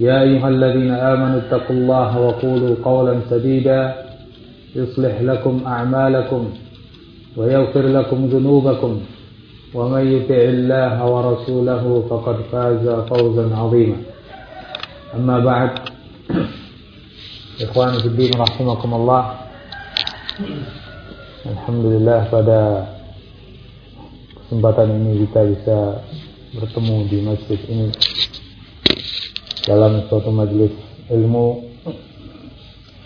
يا أيها الذين آمنوا اتقوا الله وقولوا قولا سديدا يصلح لكم أعمالكم ويغفر لكم ذنوبكم ومن يطع الله ورسوله فقد فاز فوزا عظيما. أما بعد إخواني في الدين رحمكم الله Alhamdulillah pada kesempatan ini kita bisa bertemu di masjid ini. Dalam suatu majelis ilmu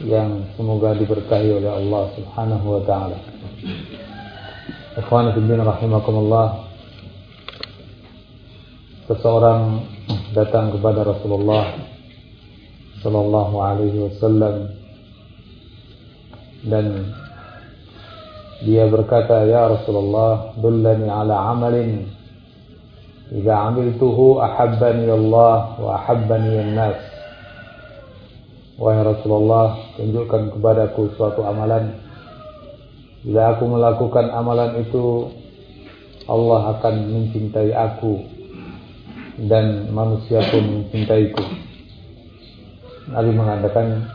yang semoga diberkahi oleh Allah Subhanahu wa taala. Ikhwan fillah rahimakumullah. Seseorang datang kepada Rasulullah sallallahu alaihi wasallam dan dia berkata, Ya Rasulullah, dullani ala amalin Iza amiltuhu ahabbani Allah wa ahabbani nas Wahai Rasulullah, tunjukkan kepadaku suatu amalan. Bila aku melakukan amalan itu Allah akan mencintai aku Dan manusia pun mencintaiku. Nabi mengatakan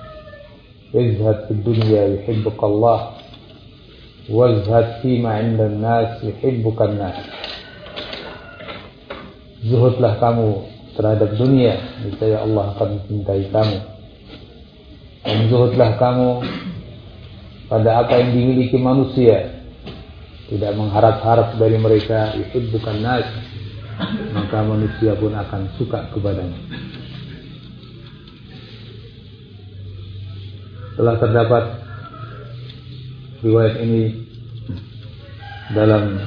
Izhad di dunia yuhibbukallah wazhad fima 'indan nas yuhibbukan nas zuhudlah kamu terhadap dunia. Niscaya Allah akan mencintai kamu. Dan zuhudlah kamu pada apa yang dimiliki manusia. Tidak mengharap-harap dari mereka yuhibbukan nas. Maka manusia pun akan suka kepadanya. Telah terdapat riwayat ini dalam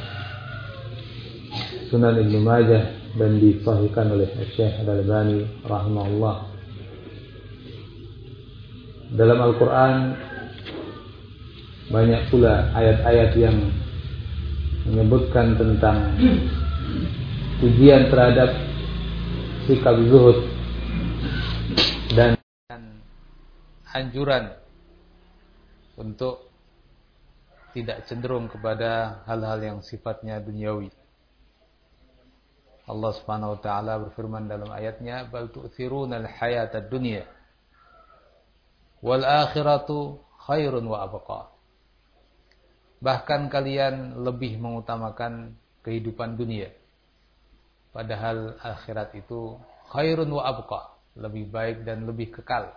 Sunan Ibnu Majah dan disahihkan oleh Syekh Al-Albani rahimahullah. Dalam Al-Qur'an banyak pula ayat-ayat yang menyebutkan tentang pujian terhadap sikap zuhud dan anjuran untuk tidak cenderung kepada hal-hal yang sifatnya duniawi. Allah Subhanahu wa taala berfirman dalam ayatnya, "Bal tu'thirunal hayatad dunya wal akhiratu khairun wa abqa." Bahkan kalian lebih mengutamakan kehidupan dunia. Padahal akhirat itu khairun wa abqa, lebih baik dan lebih kekal.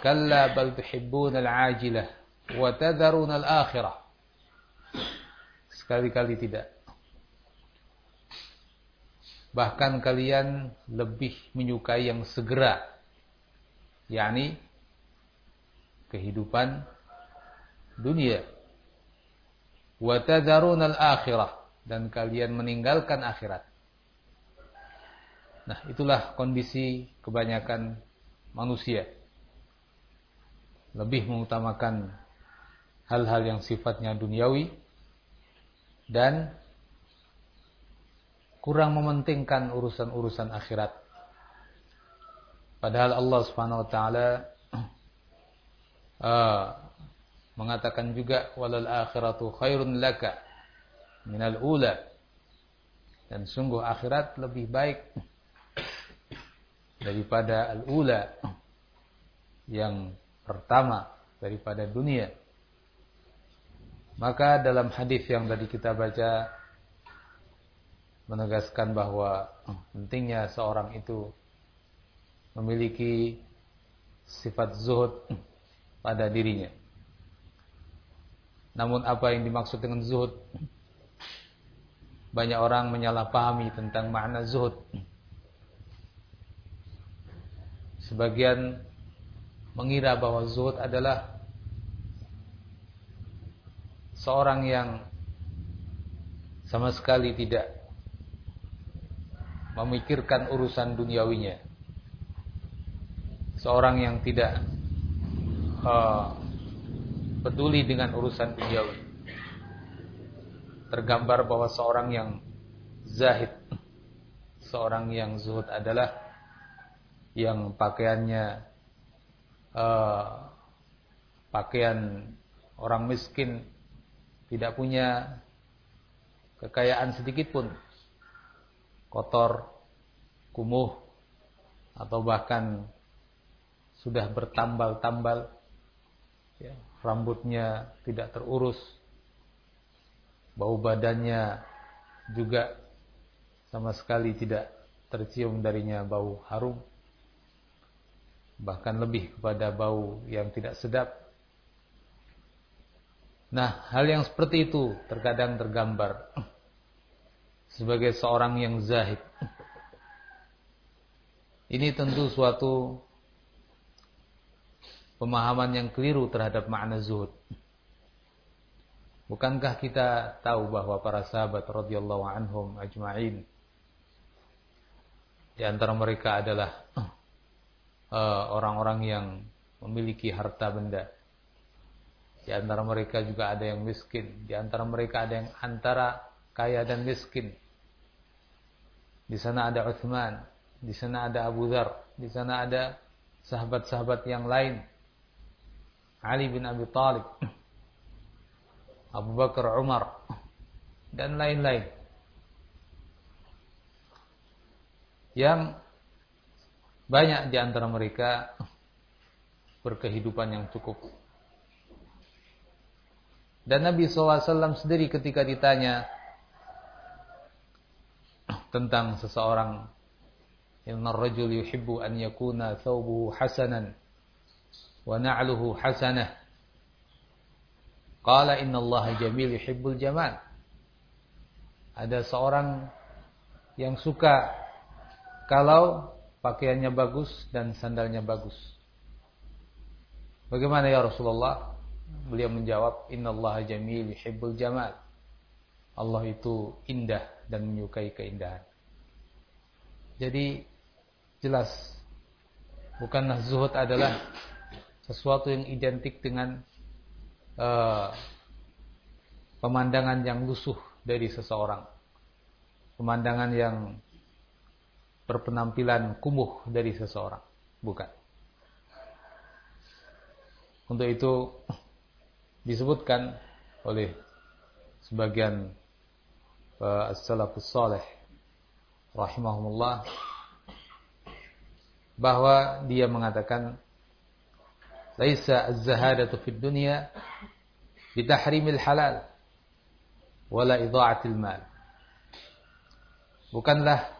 Kalla bal tuhibbunal ajilah wa al-akhirah. Sekali-kali tidak. Bahkan kalian lebih menyukai yang segera. yakni kehidupan dunia. Wa tadharuna al-akhirah dan kalian meninggalkan akhirat. Nah, itulah kondisi kebanyakan manusia. Lebih mengutamakan hal-hal yang sifatnya duniawi dan kurang mementingkan urusan-urusan akhirat. Padahal Allah Subhanahu wa taala uh, mengatakan juga walal akhiratu khairun laka minal ula. Dan sungguh akhirat lebih baik daripada al-ula yang pertama daripada dunia. Maka dalam hadis yang tadi kita baca menegaskan bahwa pentingnya seorang itu memiliki sifat zuhud pada dirinya. Namun apa yang dimaksud dengan zuhud? Banyak orang menyalahpahami tentang makna zuhud. Sebagian mengira bahwa zuhud adalah seorang yang sama sekali tidak memikirkan urusan duniawinya. Seorang yang tidak uh, peduli dengan urusan duniawi. Tergambar bahwa seorang yang zahid, seorang yang zuhud adalah yang pakaiannya uh, pakaian orang miskin tidak punya kekayaan sedikit pun kotor, kumuh, atau bahkan sudah bertambal-tambal, ya, rambutnya tidak terurus, bau badannya juga sama sekali tidak tercium darinya bau harum, bahkan lebih kepada bau yang tidak sedap. Nah, hal yang seperti itu terkadang tergambar sebagai seorang yang zahid. Ini tentu suatu pemahaman yang keliru terhadap makna zuhud. Bukankah kita tahu bahwa para sahabat radhiyallahu anhum ajma'in di antara mereka adalah eh, orang-orang uh, yang memiliki harta benda. Di antara mereka juga ada yang miskin, di antara mereka ada yang antara kaya dan miskin. Di sana ada Uthman, di sana ada Abu Dhar, di sana ada sahabat-sahabat yang lain. Ali bin Abi Talib, Abu Bakar Umar, dan lain-lain. Yang banyak di antara mereka berkehidupan yang cukup. Dan Nabi SAW sendiri ketika ditanya, tentang seseorang. Inna rajul yuhibbu an yakuna thawbuhu hasanan wa na'luhu hasanah. Qala inna allaha jamil yuhibbul jamal. Ada seorang yang suka kalau pakaiannya bagus dan sandalnya bagus. Bagaimana ya Rasulullah? Beliau menjawab inna allaha jamil yuhibbul jamal. Allah itu indah dan menyukai keindahan. Jadi jelas bukanlah zuhud adalah sesuatu yang identik dengan uh, pemandangan yang lusuh dari seseorang. Pemandangan yang berpenampilan kumuh dari seseorang. Bukan. Untuk itu disebutkan oleh sebagian as-salafus salih rahimahumullah bahwa dia mengatakan laisa az-zahadatu fid dunya bitahrimil halal wala idha'atil mal. Bukanlah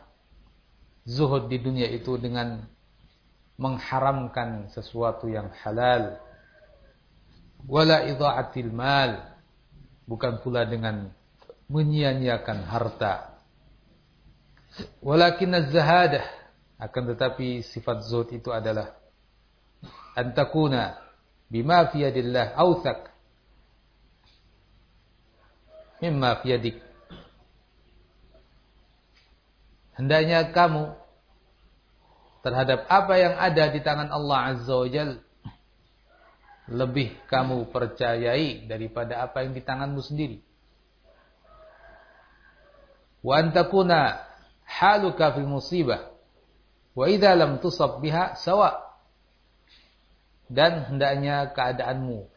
zuhud di dunia itu dengan mengharamkan sesuatu yang halal wala idha'atil mal bukan pula dengan menyia-nyiakan harta Walakin az-zahadah akan tetapi sifat zuhud itu adalah antakuna bima fi yadillah awthaq mimma fi yadik. Hendaknya kamu terhadap apa yang ada di tangan Allah Azza wa Jal lebih kamu percayai daripada apa yang di tanganmu sendiri. Wa antakuna haluka fil musibah wa idza lam tusab biha sawa. Dan hendaknya keadaanmu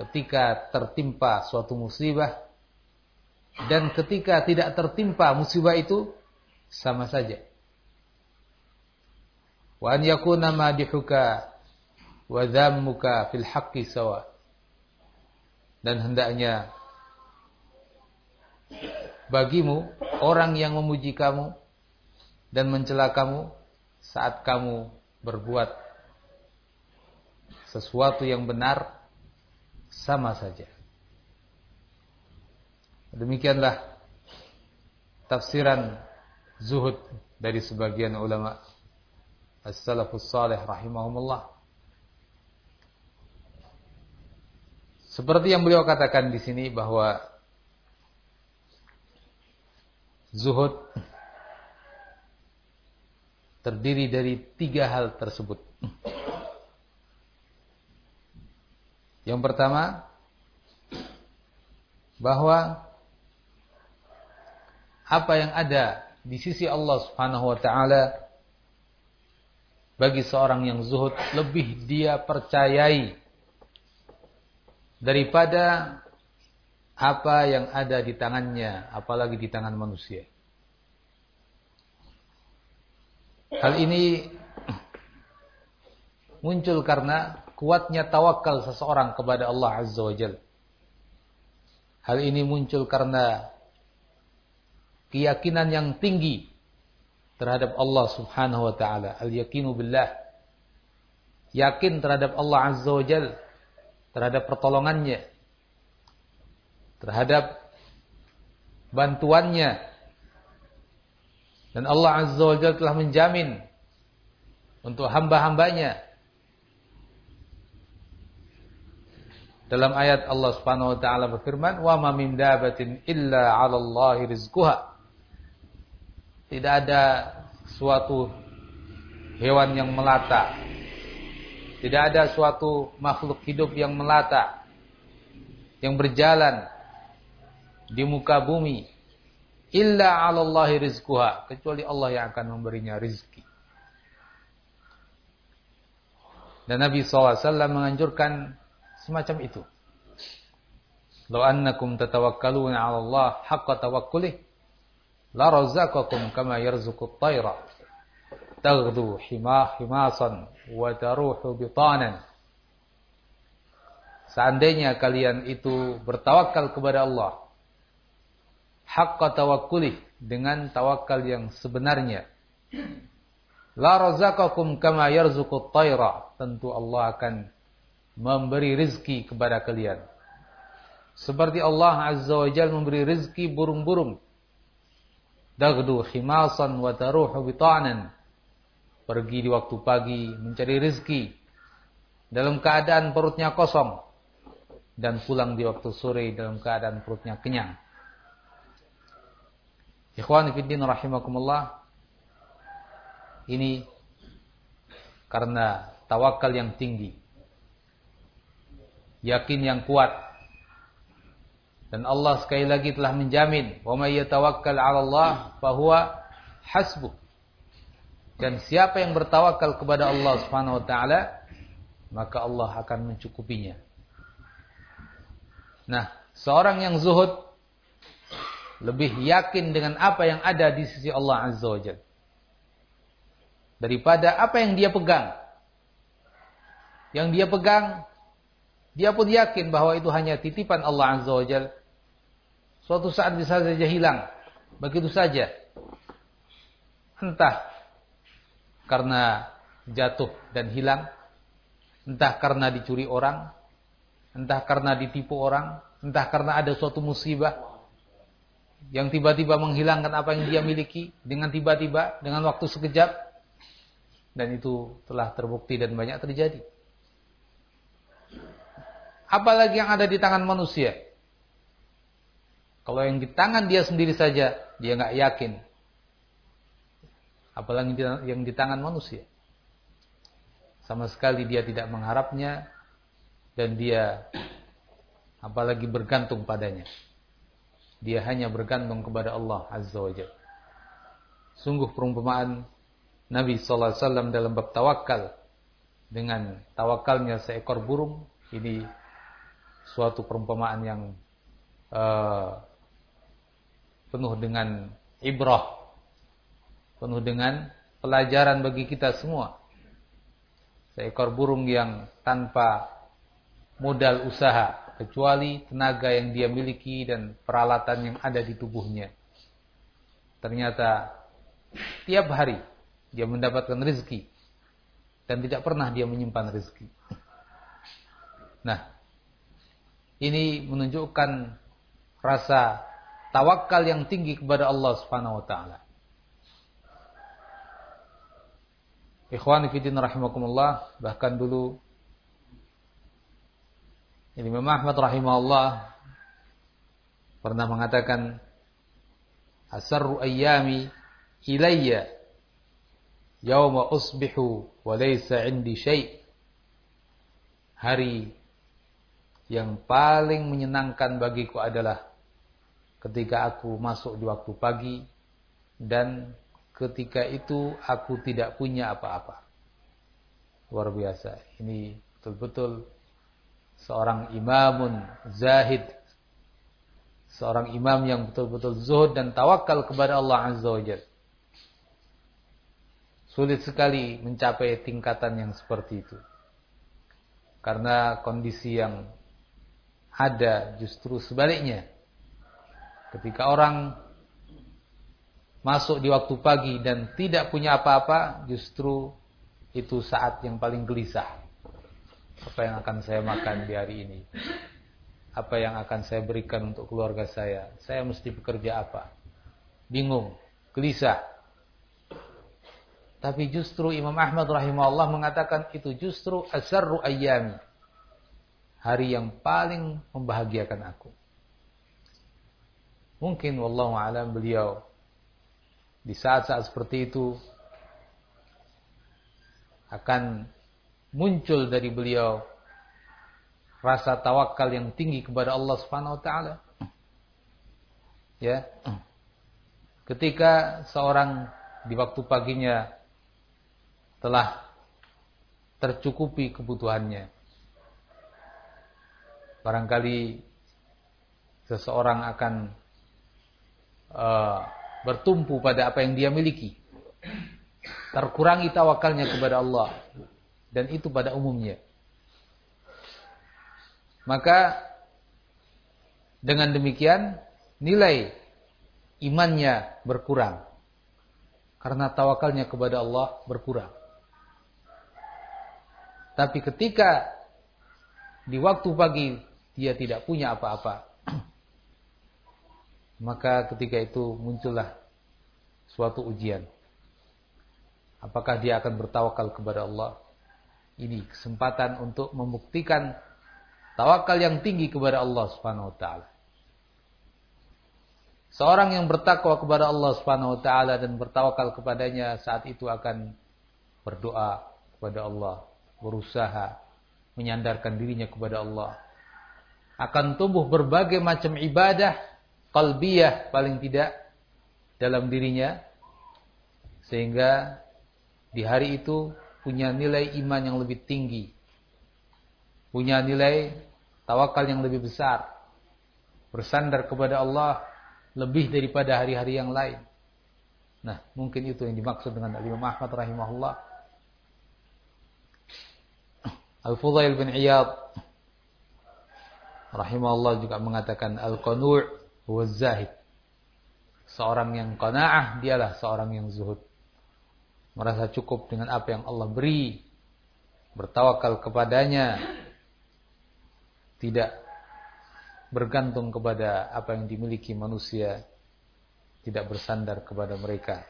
ketika tertimpa suatu musibah dan ketika tidak tertimpa musibah itu sama saja. Wa an yakuna madihuka wa dhammuka fil haqqi sawa. Dan hendaknya bagimu orang yang memuji kamu dan mencela kamu saat kamu berbuat sesuatu yang benar sama saja. Demikianlah tafsiran zuhud dari sebagian ulama as-salafus salih rahimahumullah. Seperti yang beliau katakan di sini bahwa zuhud terdiri dari tiga hal tersebut. Yang pertama, bahwa apa yang ada di sisi Allah Subhanahu wa taala bagi seorang yang zuhud lebih dia percayai daripada apa yang ada di tangannya apalagi di tangan manusia. Hal ini muncul karena kuatnya tawakal seseorang kepada Allah Azza wa Jalla. Hal ini muncul karena keyakinan yang tinggi terhadap Allah Subhanahu wa taala, al-yaqinu billah. Yakin terhadap Allah Azza wa Jal, terhadap pertolongannya, terhadap bantuannya. Dan Allah Azza wa Jal telah menjamin untuk hamba-hambanya Dalam ayat Allah Subhanahu wa taala berfirman, "Wa ma min dabatin illa 'ala Allahi rizquha." Tidak ada suatu hewan yang melata. Tidak ada suatu makhluk hidup yang melata. Yang berjalan di muka bumi. Illa 'ala Allahi rizquha, kecuali Allah yang akan memberinya rizki. Dan Nabi SAW menganjurkan semacam itu. Law annakum tatawakkaluna 'ala Allah haqqa tawakkulih la razaqakum kama yarzuqut tayra taghdu himah himasan wa taruhu bitanan Seandainya kalian itu bertawakal kepada Allah haqqa tawakkuli dengan tawakal yang sebenarnya. La razaqakum kama yarzuqut tayra tentu Allah akan memberi rizki kepada kalian. Seperti Allah Azza wa Jalla memberi rizki burung-burung. Dagdu khimasan wa taruhu bita'nan. Pergi di waktu pagi mencari rezeki dalam keadaan perutnya kosong. Dan pulang di waktu sore dalam keadaan perutnya kenyang. Ikhwan fillah rahimakumullah. Ini karena tawakal yang tinggi. Yakin yang kuat dan Allah sekali lagi telah menjamin, "Wa may yatawakkal 'ala Allah fahuwa hasbuh." Dan siapa yang bertawakal kepada Allah Subhanahu wa taala, maka Allah akan mencukupinya. Nah, seorang yang zuhud lebih yakin dengan apa yang ada di sisi Allah Azza wa Jalla daripada apa yang dia pegang. Yang dia pegang, dia pun yakin bahwa itu hanya titipan Allah Azza wa Jalla Suatu saat bisa saja hilang. Begitu saja. Entah karena jatuh dan hilang. Entah karena dicuri orang. Entah karena ditipu orang. Entah karena ada suatu musibah. Yang tiba-tiba menghilangkan apa yang dia miliki. Dengan tiba-tiba. Dengan waktu sekejap. Dan itu telah terbukti dan banyak terjadi. Apalagi yang ada di tangan manusia. Kalau yang di tangan dia sendiri saja, dia nggak yakin. Apalagi yang di tangan manusia. Sama sekali dia tidak mengharapnya dan dia apalagi bergantung padanya. Dia hanya bergantung kepada Allah Azza wa Jalla. Sungguh perumpamaan Nabi SAW dalam bab tawakal dengan tawakalnya seekor burung ini suatu perumpamaan yang uh, penuh dengan ibrah, penuh dengan pelajaran bagi kita semua. Seekor burung yang tanpa modal usaha, kecuali tenaga yang dia miliki dan peralatan yang ada di tubuhnya. Ternyata tiap hari dia mendapatkan rezeki dan tidak pernah dia menyimpan rezeki. Nah, ini menunjukkan rasa tawakal yang tinggi kepada Allah Subhanahu wa taala. Ikhwani fillah rahimakumullah, bahkan dulu Imam Ahmad rahimahullah pernah mengatakan asarru ayyami ilayya yawma usbihu wa laysa indi syai' hari yang paling menyenangkan bagiku adalah ketika aku masuk di waktu pagi dan ketika itu aku tidak punya apa-apa. Luar biasa. Ini betul-betul seorang imamun zahid. Seorang imam yang betul-betul zuhud dan tawakal kepada Allah Azza wa. Sulit sekali mencapai tingkatan yang seperti itu. Karena kondisi yang ada justru sebaliknya. Ketika orang masuk di waktu pagi dan tidak punya apa-apa, justru itu saat yang paling gelisah. Apa yang akan saya makan di hari ini? Apa yang akan saya berikan untuk keluarga saya? Saya mesti bekerja apa? Bingung, gelisah. Tapi justru Imam Ahmad rahimahullah mengatakan itu justru asarru ayyami. Hari yang paling membahagiakan aku. Mungkin wallahu alam beliau di saat-saat seperti itu akan muncul dari beliau rasa tawakal yang tinggi kepada Allah Subhanahu wa taala. Ya. Ketika seorang di waktu paginya telah tercukupi kebutuhannya. Barangkali seseorang akan uh, bertumpu pada apa yang dia miliki. Terkurangi tawakalnya kepada Allah. Dan itu pada umumnya. Maka dengan demikian nilai imannya berkurang. Karena tawakalnya kepada Allah berkurang. Tapi ketika di waktu pagi dia tidak punya apa-apa, maka ketika itu muncullah suatu ujian. Apakah dia akan bertawakal kepada Allah? Ini kesempatan untuk membuktikan tawakal yang tinggi kepada Allah Subhanahu wa taala. Seorang yang bertakwa kepada Allah Subhanahu wa taala dan bertawakal kepadanya saat itu akan berdoa kepada Allah, berusaha menyandarkan dirinya kepada Allah. Akan tumbuh berbagai macam ibadah qalbiyah paling tidak dalam dirinya sehingga di hari itu punya nilai iman yang lebih tinggi punya nilai tawakal yang lebih besar bersandar kepada Allah lebih daripada hari-hari yang lain nah mungkin itu yang dimaksud dengan Imam Ahmad rahimahullah Al-Fudail bin Iyad rahimahullah juga mengatakan al-qanu' huwa zahid. Seorang yang qanaah dialah seorang yang zuhud. Merasa cukup dengan apa yang Allah beri. Bertawakal kepadanya. Tidak bergantung kepada apa yang dimiliki manusia. Tidak bersandar kepada mereka.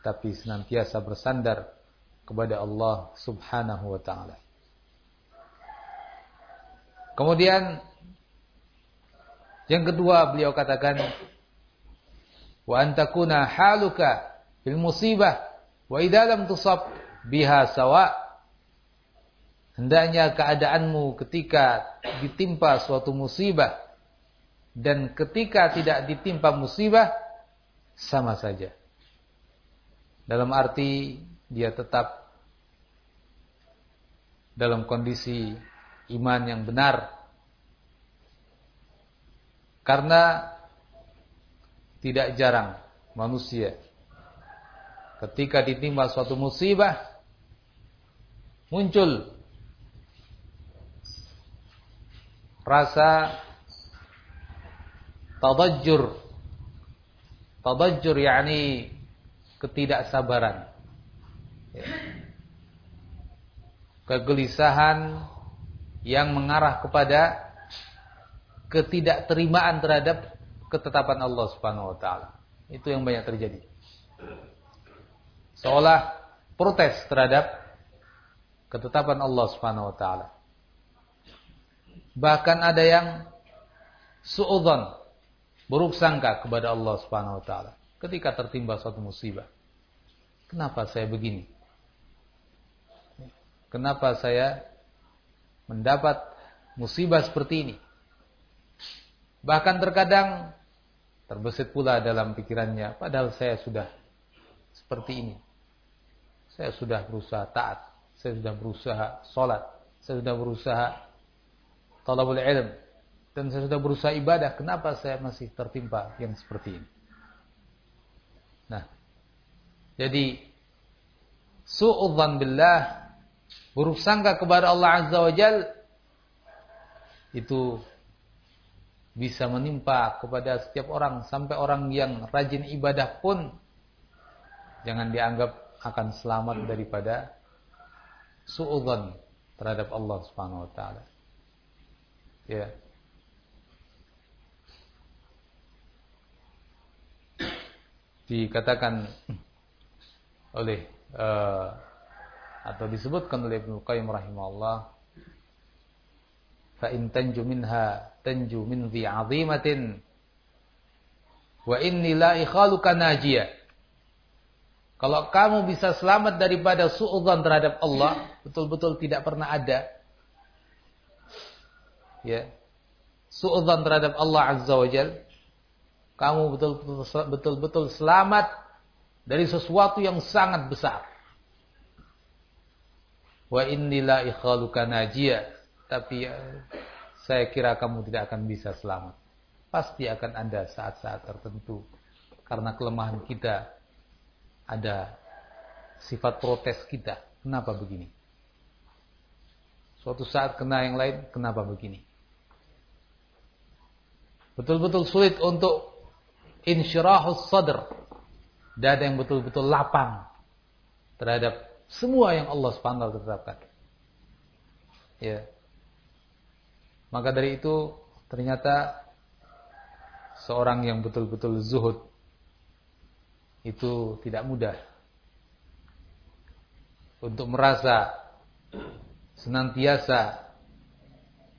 Tapi senantiasa bersandar kepada Allah subhanahu wa ta'ala. Kemudian yang kedua beliau katakan wa antakuna haluka fil musibah wa idza lam tusab biha sawa hendaknya keadaanmu ketika ditimpa suatu musibah dan ketika tidak ditimpa musibah sama saja. Dalam arti dia tetap dalam kondisi iman yang benar. Karena tidak jarang manusia ketika ditimpa suatu musibah muncul rasa tadajjur tadajjur yakni ketidaksabaran. Kegelisahan yang mengarah kepada ketidakterimaan terhadap ketetapan Allah Subhanahu wa taala. Itu yang banyak terjadi. Seolah protes terhadap ketetapan Allah Subhanahu wa taala. Bahkan ada yang suudzon, buruk sangka kepada Allah Subhanahu wa taala ketika tertimpa suatu musibah. Kenapa saya begini? Kenapa saya mendapat musibah seperti ini? Bahkan terkadang terbesit pula dalam pikirannya, padahal saya sudah seperti ini. Saya sudah berusaha taat, saya sudah berusaha sholat, saya sudah berusaha talabul ilm, dan saya sudah berusaha ibadah. Kenapa saya masih tertimpa yang seperti ini? Nah, jadi su'udzan billah buruk sangka kepada Allah Azza wa Jal itu bisa menimpa kepada setiap orang sampai orang yang rajin ibadah pun jangan dianggap akan selamat daripada suudzon terhadap Allah Subhanahu wa taala. Ya. Dikatakan oleh uh, atau disebutkan oleh Ibnu Qayyim rahimahullah fa in tanju minha tanju min dhi 'azimatin wa inni la ikhaluka najiyah kalau kamu bisa selamat daripada suudzon terhadap Allah betul-betul tidak pernah ada ya suudzon terhadap Allah azza wajal kamu betul-betul betul-betul selamat dari sesuatu yang sangat besar Wa innila ikhaluka najia. Tapi ya, saya kira kamu tidak akan bisa selamat. Pasti akan ada saat-saat tertentu. Karena kelemahan kita ada sifat protes kita. Kenapa begini? Suatu saat kena yang lain, kenapa begini? Betul-betul sulit untuk insyirahus sadr. Dada yang betul-betul lapang terhadap semua yang Allah Subhanahu tetapkan. Ya. Maka dari itu ternyata seorang yang betul-betul zuhud itu tidak mudah. Untuk merasa senantiasa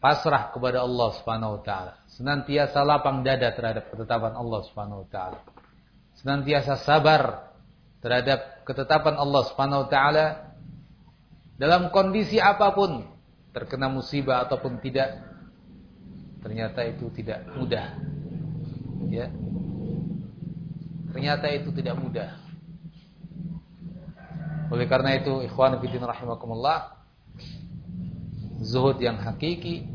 pasrah kepada Allah Subhanahu wa taala, senantiasa lapang dada terhadap ketetapan Allah Subhanahu wa taala. Senantiasa sabar terhadap ketetapan Allah Subhanahu wa taala. Dalam kondisi apa pun terkena musibah ataupun tidak ternyata itu tidak mudah. Ya ternyata itu tidak mudah oleh karena itu ikhwan fillah rahimakumullah zuhud yang hakiki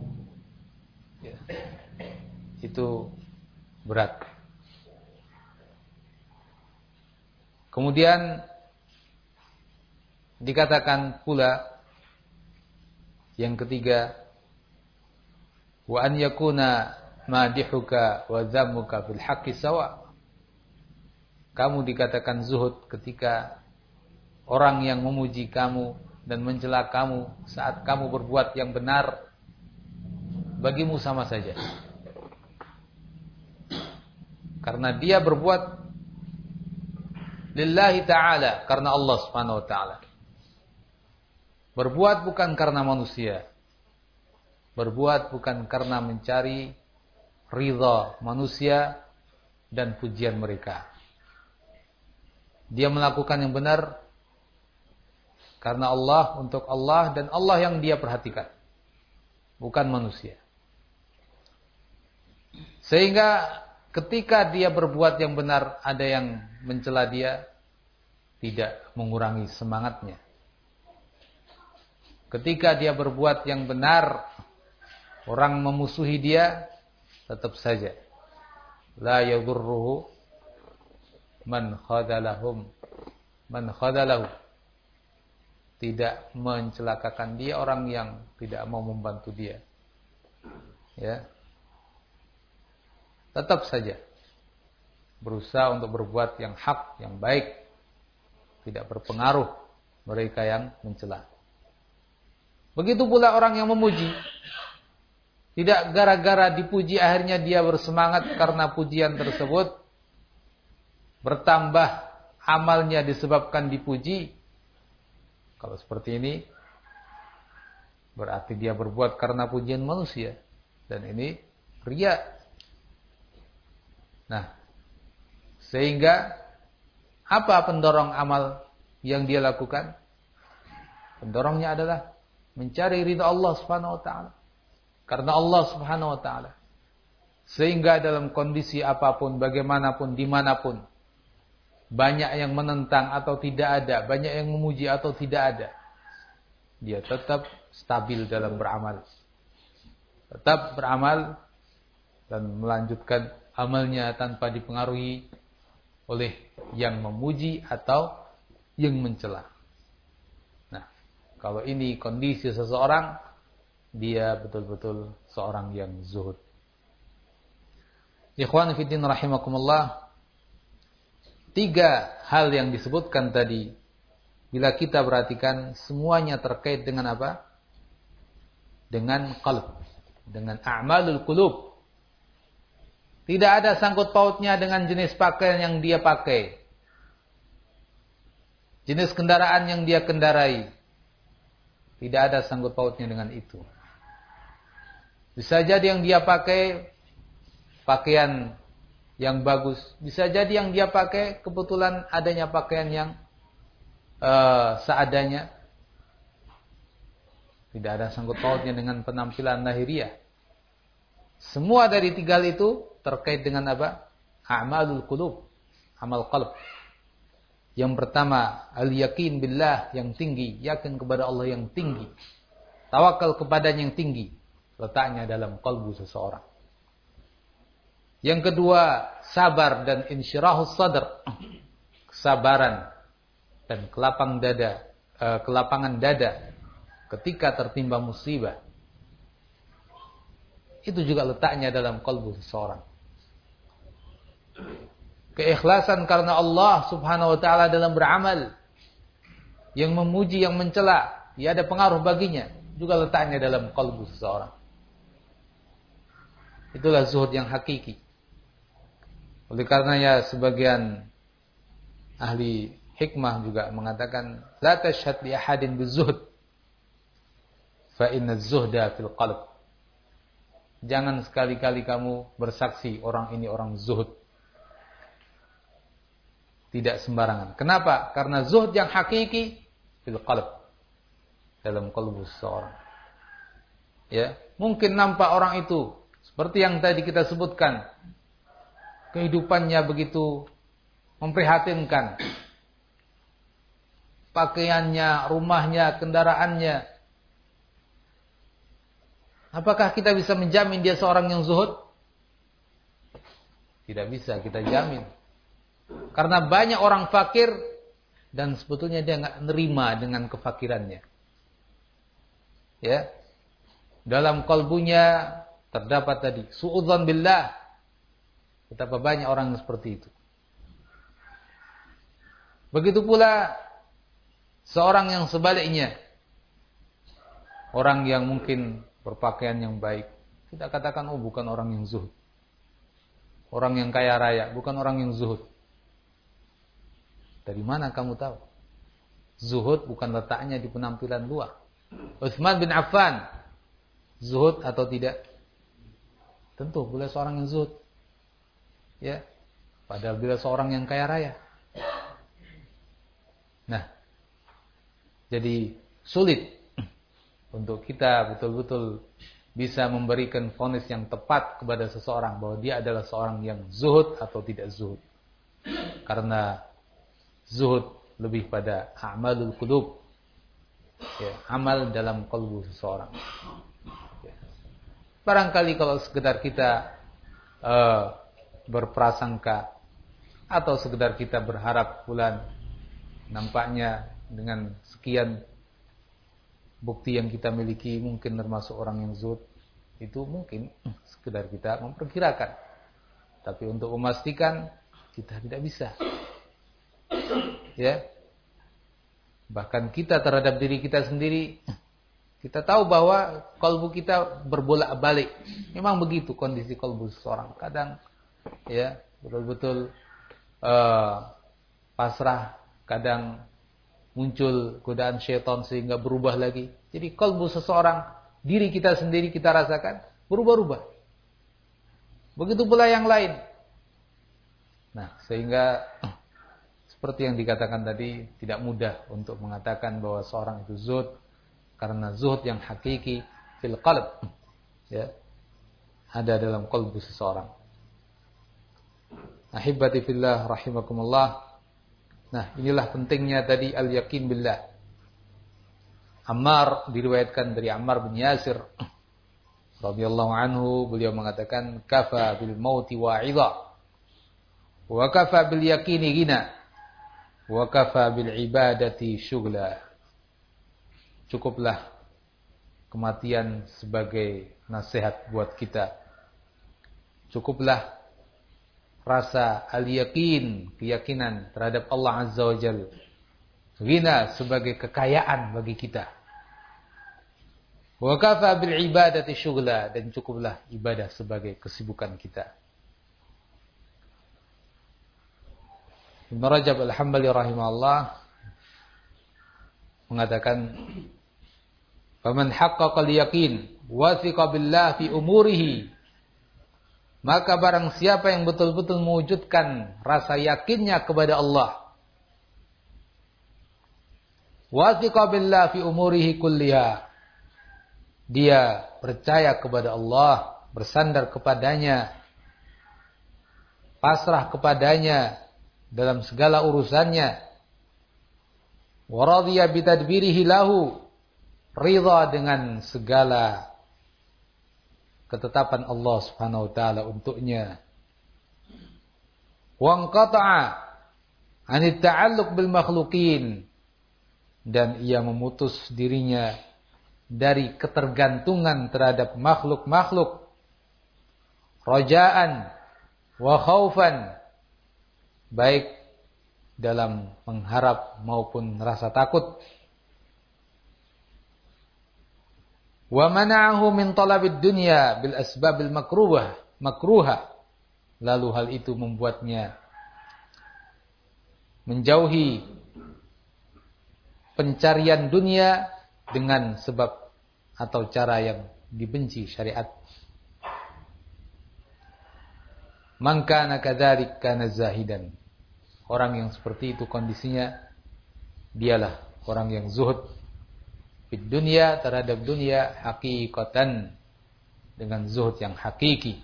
ya, itu berat Kemudian dikatakan pula yang ketiga wa an yakuna madihuka wa zammuka fil haqqi sawa. Kamu dikatakan zuhud ketika orang yang memuji kamu dan mencela kamu saat kamu berbuat yang benar bagimu sama saja. Karena dia berbuat lillahi ta'ala karena Allah Subhanahu wa taala. Berbuat bukan karena manusia. Berbuat bukan karena mencari ridha manusia dan pujian mereka. Dia melakukan yang benar karena Allah untuk Allah dan Allah yang dia perhatikan. Bukan manusia. Sehingga ketika dia berbuat yang benar ada yang mencela dia tidak mengurangi semangatnya. Ketika dia berbuat yang benar orang memusuhi dia tetap saja la yadurruhu man khadalahum. Man khadalahu. Tidak mencelakakan dia orang yang tidak mau membantu dia. Ya. Tetap saja. Berusaha untuk berbuat yang hak, yang baik, tidak berpengaruh mereka yang mencela. Begitu pula orang yang memuji. Tidak gara-gara dipuji akhirnya dia bersemangat karena pujian tersebut bertambah amalnya disebabkan dipuji. Kalau seperti ini berarti dia berbuat karena pujian manusia dan ini ria. Nah, sehingga apa pendorong amal yang dia lakukan? Pendorongnya adalah mencari ridha Allah Subhanahu wa taala. Karena Allah Subhanahu wa taala. Sehingga dalam kondisi apa pun, bagaimanapun, di mana pun, banyak yang menentang atau tidak ada, banyak yang memuji atau tidak ada, dia tetap stabil dalam beramal. Tetap beramal dan melanjutkan amalnya tanpa dipengaruhi oleh yang memuji atau yang mencela. Nah, kalau ini kondisi seseorang, dia betul-betul seorang yang zuhud. Ikhwan fiddin rahimakumullah. Tiga hal yang disebutkan tadi. Bila kita perhatikan semuanya terkait dengan apa? Dengan qalb. Dengan a'malul qulub. Tidak ada sangkut pautnya dengan jenis pakaian yang dia pakai. Jenis kendaraan yang dia kendarai. Tidak ada sangkut pautnya dengan itu. Bisa jadi yang dia pakai pakaian yang bagus. Bisa jadi yang dia pakai kebetulan adanya pakaian yang uh, seadanya. Tidak ada sangkut pautnya dengan penampilan lahiriah. Semua dari tiga itu terkait dengan apa? A'malul qulub, amal qalb. Yang pertama, al-yakin billah yang tinggi, yakin kepada Allah yang tinggi. Tawakal kepada yang tinggi, letaknya dalam kalbu seseorang. Yang kedua, sabar dan insyirahus sadar. Kesabaran dan kelapang dada, uh, kelapangan dada ketika tertimpa musibah. Itu juga letaknya dalam kalbu seseorang. Keikhlasan karena Allah subhanahu wa ta'ala dalam beramal. Yang memuji, yang mencela. Ya ada pengaruh baginya. Juga letaknya dalam kalbu seseorang. Itulah zuhud yang hakiki. Oleh karenanya sebagian ahli hikmah juga mengatakan la tashhad li ahadin bizuhd fa inna zuhda fil qalb. Jangan sekali-kali kamu bersaksi orang ini orang zuhud. Tidak sembarangan. Kenapa? Karena zuhud yang hakiki fil qalb. Dalam kalbu seseorang. Ya, mungkin nampak orang itu seperti yang tadi kita sebutkan kehidupannya begitu memprihatinkan. Pakaiannya, rumahnya, kendaraannya. Apakah kita bisa menjamin dia seorang yang zuhud? Tidak bisa kita jamin. Karena banyak orang fakir dan sebetulnya dia nggak nerima dengan kefakirannya. Ya. Dalam kalbunya terdapat tadi suudzon billah Betapa banyak orang seperti itu. Begitu pula seorang yang sebaliknya. Orang yang mungkin berpakaian yang baik. Kita katakan, oh bukan orang yang zuhud. Orang yang kaya raya, bukan orang yang zuhud. Dari mana kamu tahu? Zuhud bukan letaknya di penampilan luar. Uthman bin Affan, zuhud atau tidak? Tentu boleh seorang yang zuhud. Ya. Padahal bila seorang yang kaya raya. Nah. Jadi sulit untuk kita betul-betul bisa memberikan vonis yang tepat kepada seseorang bahwa dia adalah seorang yang zuhud atau tidak zuhud. Karena zuhud lebih pada amalul qulub. Ya, amal dalam kalbu seseorang. Ya. Barangkali kalau sekedar kita uh, berprasangka atau sekedar kita berharap bulan nampaknya dengan sekian bukti yang kita miliki mungkin termasuk orang yang zuhud itu mungkin sekedar kita memperkirakan tapi untuk memastikan kita tidak bisa ya Bahkan kita terhadap diri kita sendiri kita tahu bahwa kalbu kita berbolak-balik. Memang begitu kondisi kalbu seseorang. Kadang ya betul-betul uh, pasrah, kadang muncul godaan syaitan sehingga berubah lagi. Jadi kalbu seseorang, diri kita sendiri kita rasakan berubah-ubah. Begitu pula yang lain. Nah, sehingga seperti yang dikatakan tadi tidak mudah untuk mengatakan bahwa seorang itu zuhud karena zuhud yang hakiki fil qalb ya ada dalam kalbu seseorang. Ahibati fillah rahimakumullah. Nah, inilah pentingnya tadi al-yakin billah. Ammar diriwayatkan dari Ammar bin Yasir radhiyallahu anhu beliau mengatakan kafa bil mauti wa'idha wa kafa bil yakini gina wa kafa bil ibadati syughla cukuplah kematian sebagai nasihat buat kita. Cukuplah rasa al-yakin, keyakinan terhadap Allah Azza wa Jal. Ghina sebagai kekayaan bagi kita. Wa kafa bil ibadati syughla dan cukuplah ibadah sebagai kesibukan kita. Ibn Rajab Al-Hambali rahimahullah mengatakan Faman haqqaqal yakin wasiqa billah fi umurihi maka barang siapa yang betul-betul mewujudkan rasa yakinnya kepada Allah wasiqa billah fi umurihi kulliha dia percaya kepada Allah bersandar kepadanya pasrah kepadanya dalam segala urusannya. Wa radiya bitadbirihi lahu ridha dengan segala ketetapan Allah Subhanahu wa taala untuknya. Wa qata'a anit ta'alluq bil makhluqin. Dan ia memutus dirinya dari ketergantungan terhadap makhluk-makhluk. Rajaan wa khaufan. Baik dalam mengharap maupun rasa takut wa mana'ahu min talabid dunya bil asbabil makruhah makruha lalu hal itu membuatnya menjauhi pencarian dunia dengan sebab atau cara yang dibenci syariat. Maka kadzalik kana zahidan. Orang yang seperti itu kondisinya dialah orang yang zuhud di dunia terhadap dunia hakikatan dengan zuhud yang hakiki.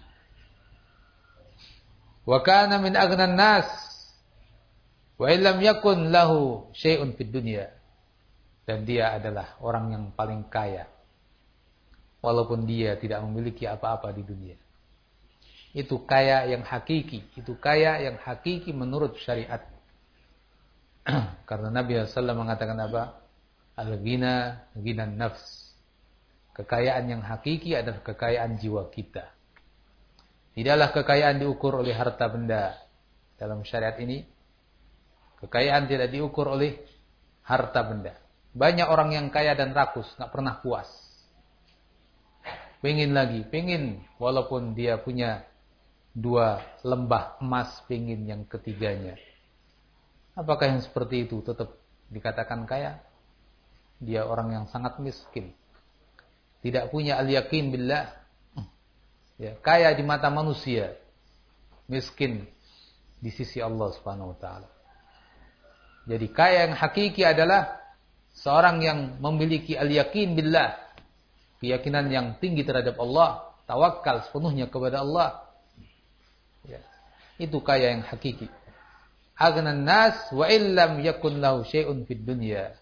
Wa kana min aghnan nas wa illam yakun lahu syai'un fid dunya. Dan dia adalah orang yang paling kaya walaupun dia tidak memiliki apa-apa di dunia. Itu kaya yang hakiki, itu kaya yang hakiki menurut syariat. Karena Nabi SAW mengatakan apa? Al-ghina, ghina nafs. Kekayaan yang hakiki adalah kekayaan jiwa kita. Tidaklah kekayaan diukur oleh harta benda. Dalam syariat ini, kekayaan tidak diukur oleh harta benda. Banyak orang yang kaya dan rakus, nggak pernah puas. Pengen lagi, pengen walaupun dia punya dua lembah emas, pengen yang ketiganya. Apakah yang seperti itu tetap dikatakan kaya? Dia orang yang sangat miskin. Tidak punya al-yakin billah. Ya, kaya di mata manusia. Miskin di sisi Allah Subhanahu wa taala. Jadi kaya yang hakiki adalah seorang yang memiliki al-yakin billah. Keyakinan yang tinggi terhadap Allah, tawakal sepenuhnya kepada Allah. Ya. Itu kaya yang hakiki. Agnan nas wa illam yakun lahu syai'un fid dunya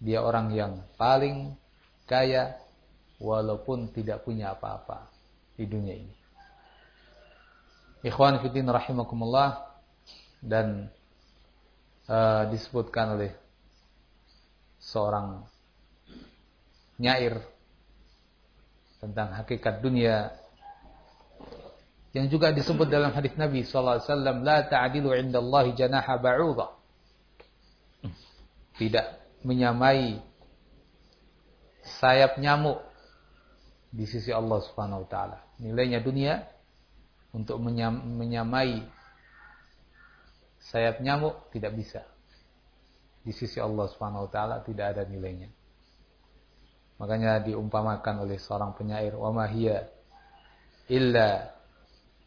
dia orang yang paling kaya walaupun tidak punya apa-apa di dunia ini. Ikhwan fiddin rahimakumullah dan uh, disebutkan oleh seorang nyair tentang hakikat dunia yang juga disebut dalam hadis Nabi sallallahu alaihi wasallam la ta'dilu janaha ba'udha tidak menyamai sayap nyamuk di sisi Allah Subhanahu wa taala. Nilainya dunia untuk menyamai sayap nyamuk tidak bisa. Di sisi Allah Subhanahu wa taala tidak ada nilainya. Makanya diumpamakan oleh seorang penyair, "Wa ma illa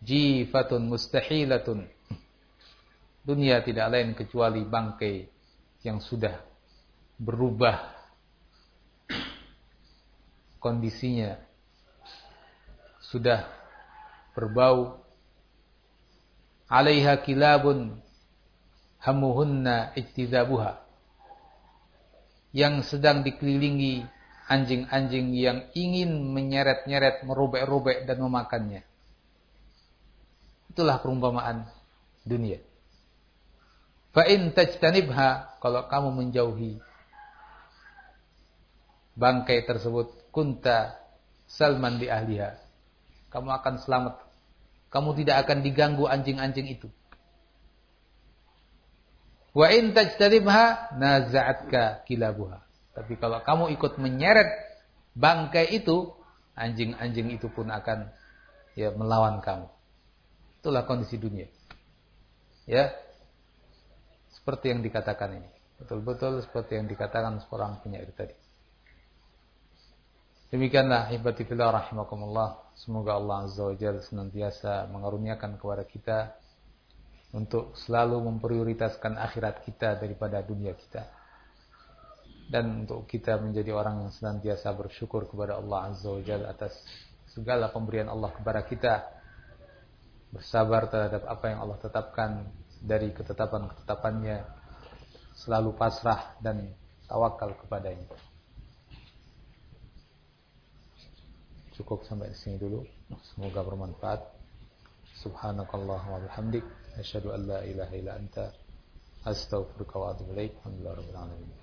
jifatun mustahilatun." Dunia tidak lain kecuali bangkai yang sudah berubah kondisinya sudah berbau alaiha kilabun hamuhunna ijtizabuha yang sedang dikelilingi anjing-anjing yang ingin menyeret-nyeret, merobek-robek dan memakannya. Itulah perumpamaan dunia. Fa'in tajtanibha, kalau kamu menjauhi bangkai tersebut, kunta salman di ahliha. Kamu akan selamat. Kamu tidak akan diganggu anjing-anjing itu. Wa in tajtanibha naza'atka kilabuha. Tapi kalau kamu ikut menyeret bangkai itu, anjing-anjing itu pun akan ya melawan kamu. Itulah kondisi dunia. Ya. Seperti yang dikatakan ini. Betul-betul seperti yang dikatakan seorang penyair tadi. Demikianlah hibati fillah rahimakumullah. Semoga Allah Azza wa Jalla senantiasa mengaruniakan kepada kita untuk selalu memprioritaskan akhirat kita daripada dunia kita. Dan untuk kita menjadi orang yang senantiasa bersyukur kepada Allah Azza wa Jalla atas segala pemberian Allah kepada kita. Bersabar terhadap apa yang Allah tetapkan dari ketetapan-ketetapannya. Selalu pasrah dan tawakal kepadanya cukup sampai di sini dulu semoga bermanfaat subhanakallah wa bihamdik asyhadu an la ilaha illa anta astaghfiruka wa atubu ilaik alhamdulillah rabbil alamin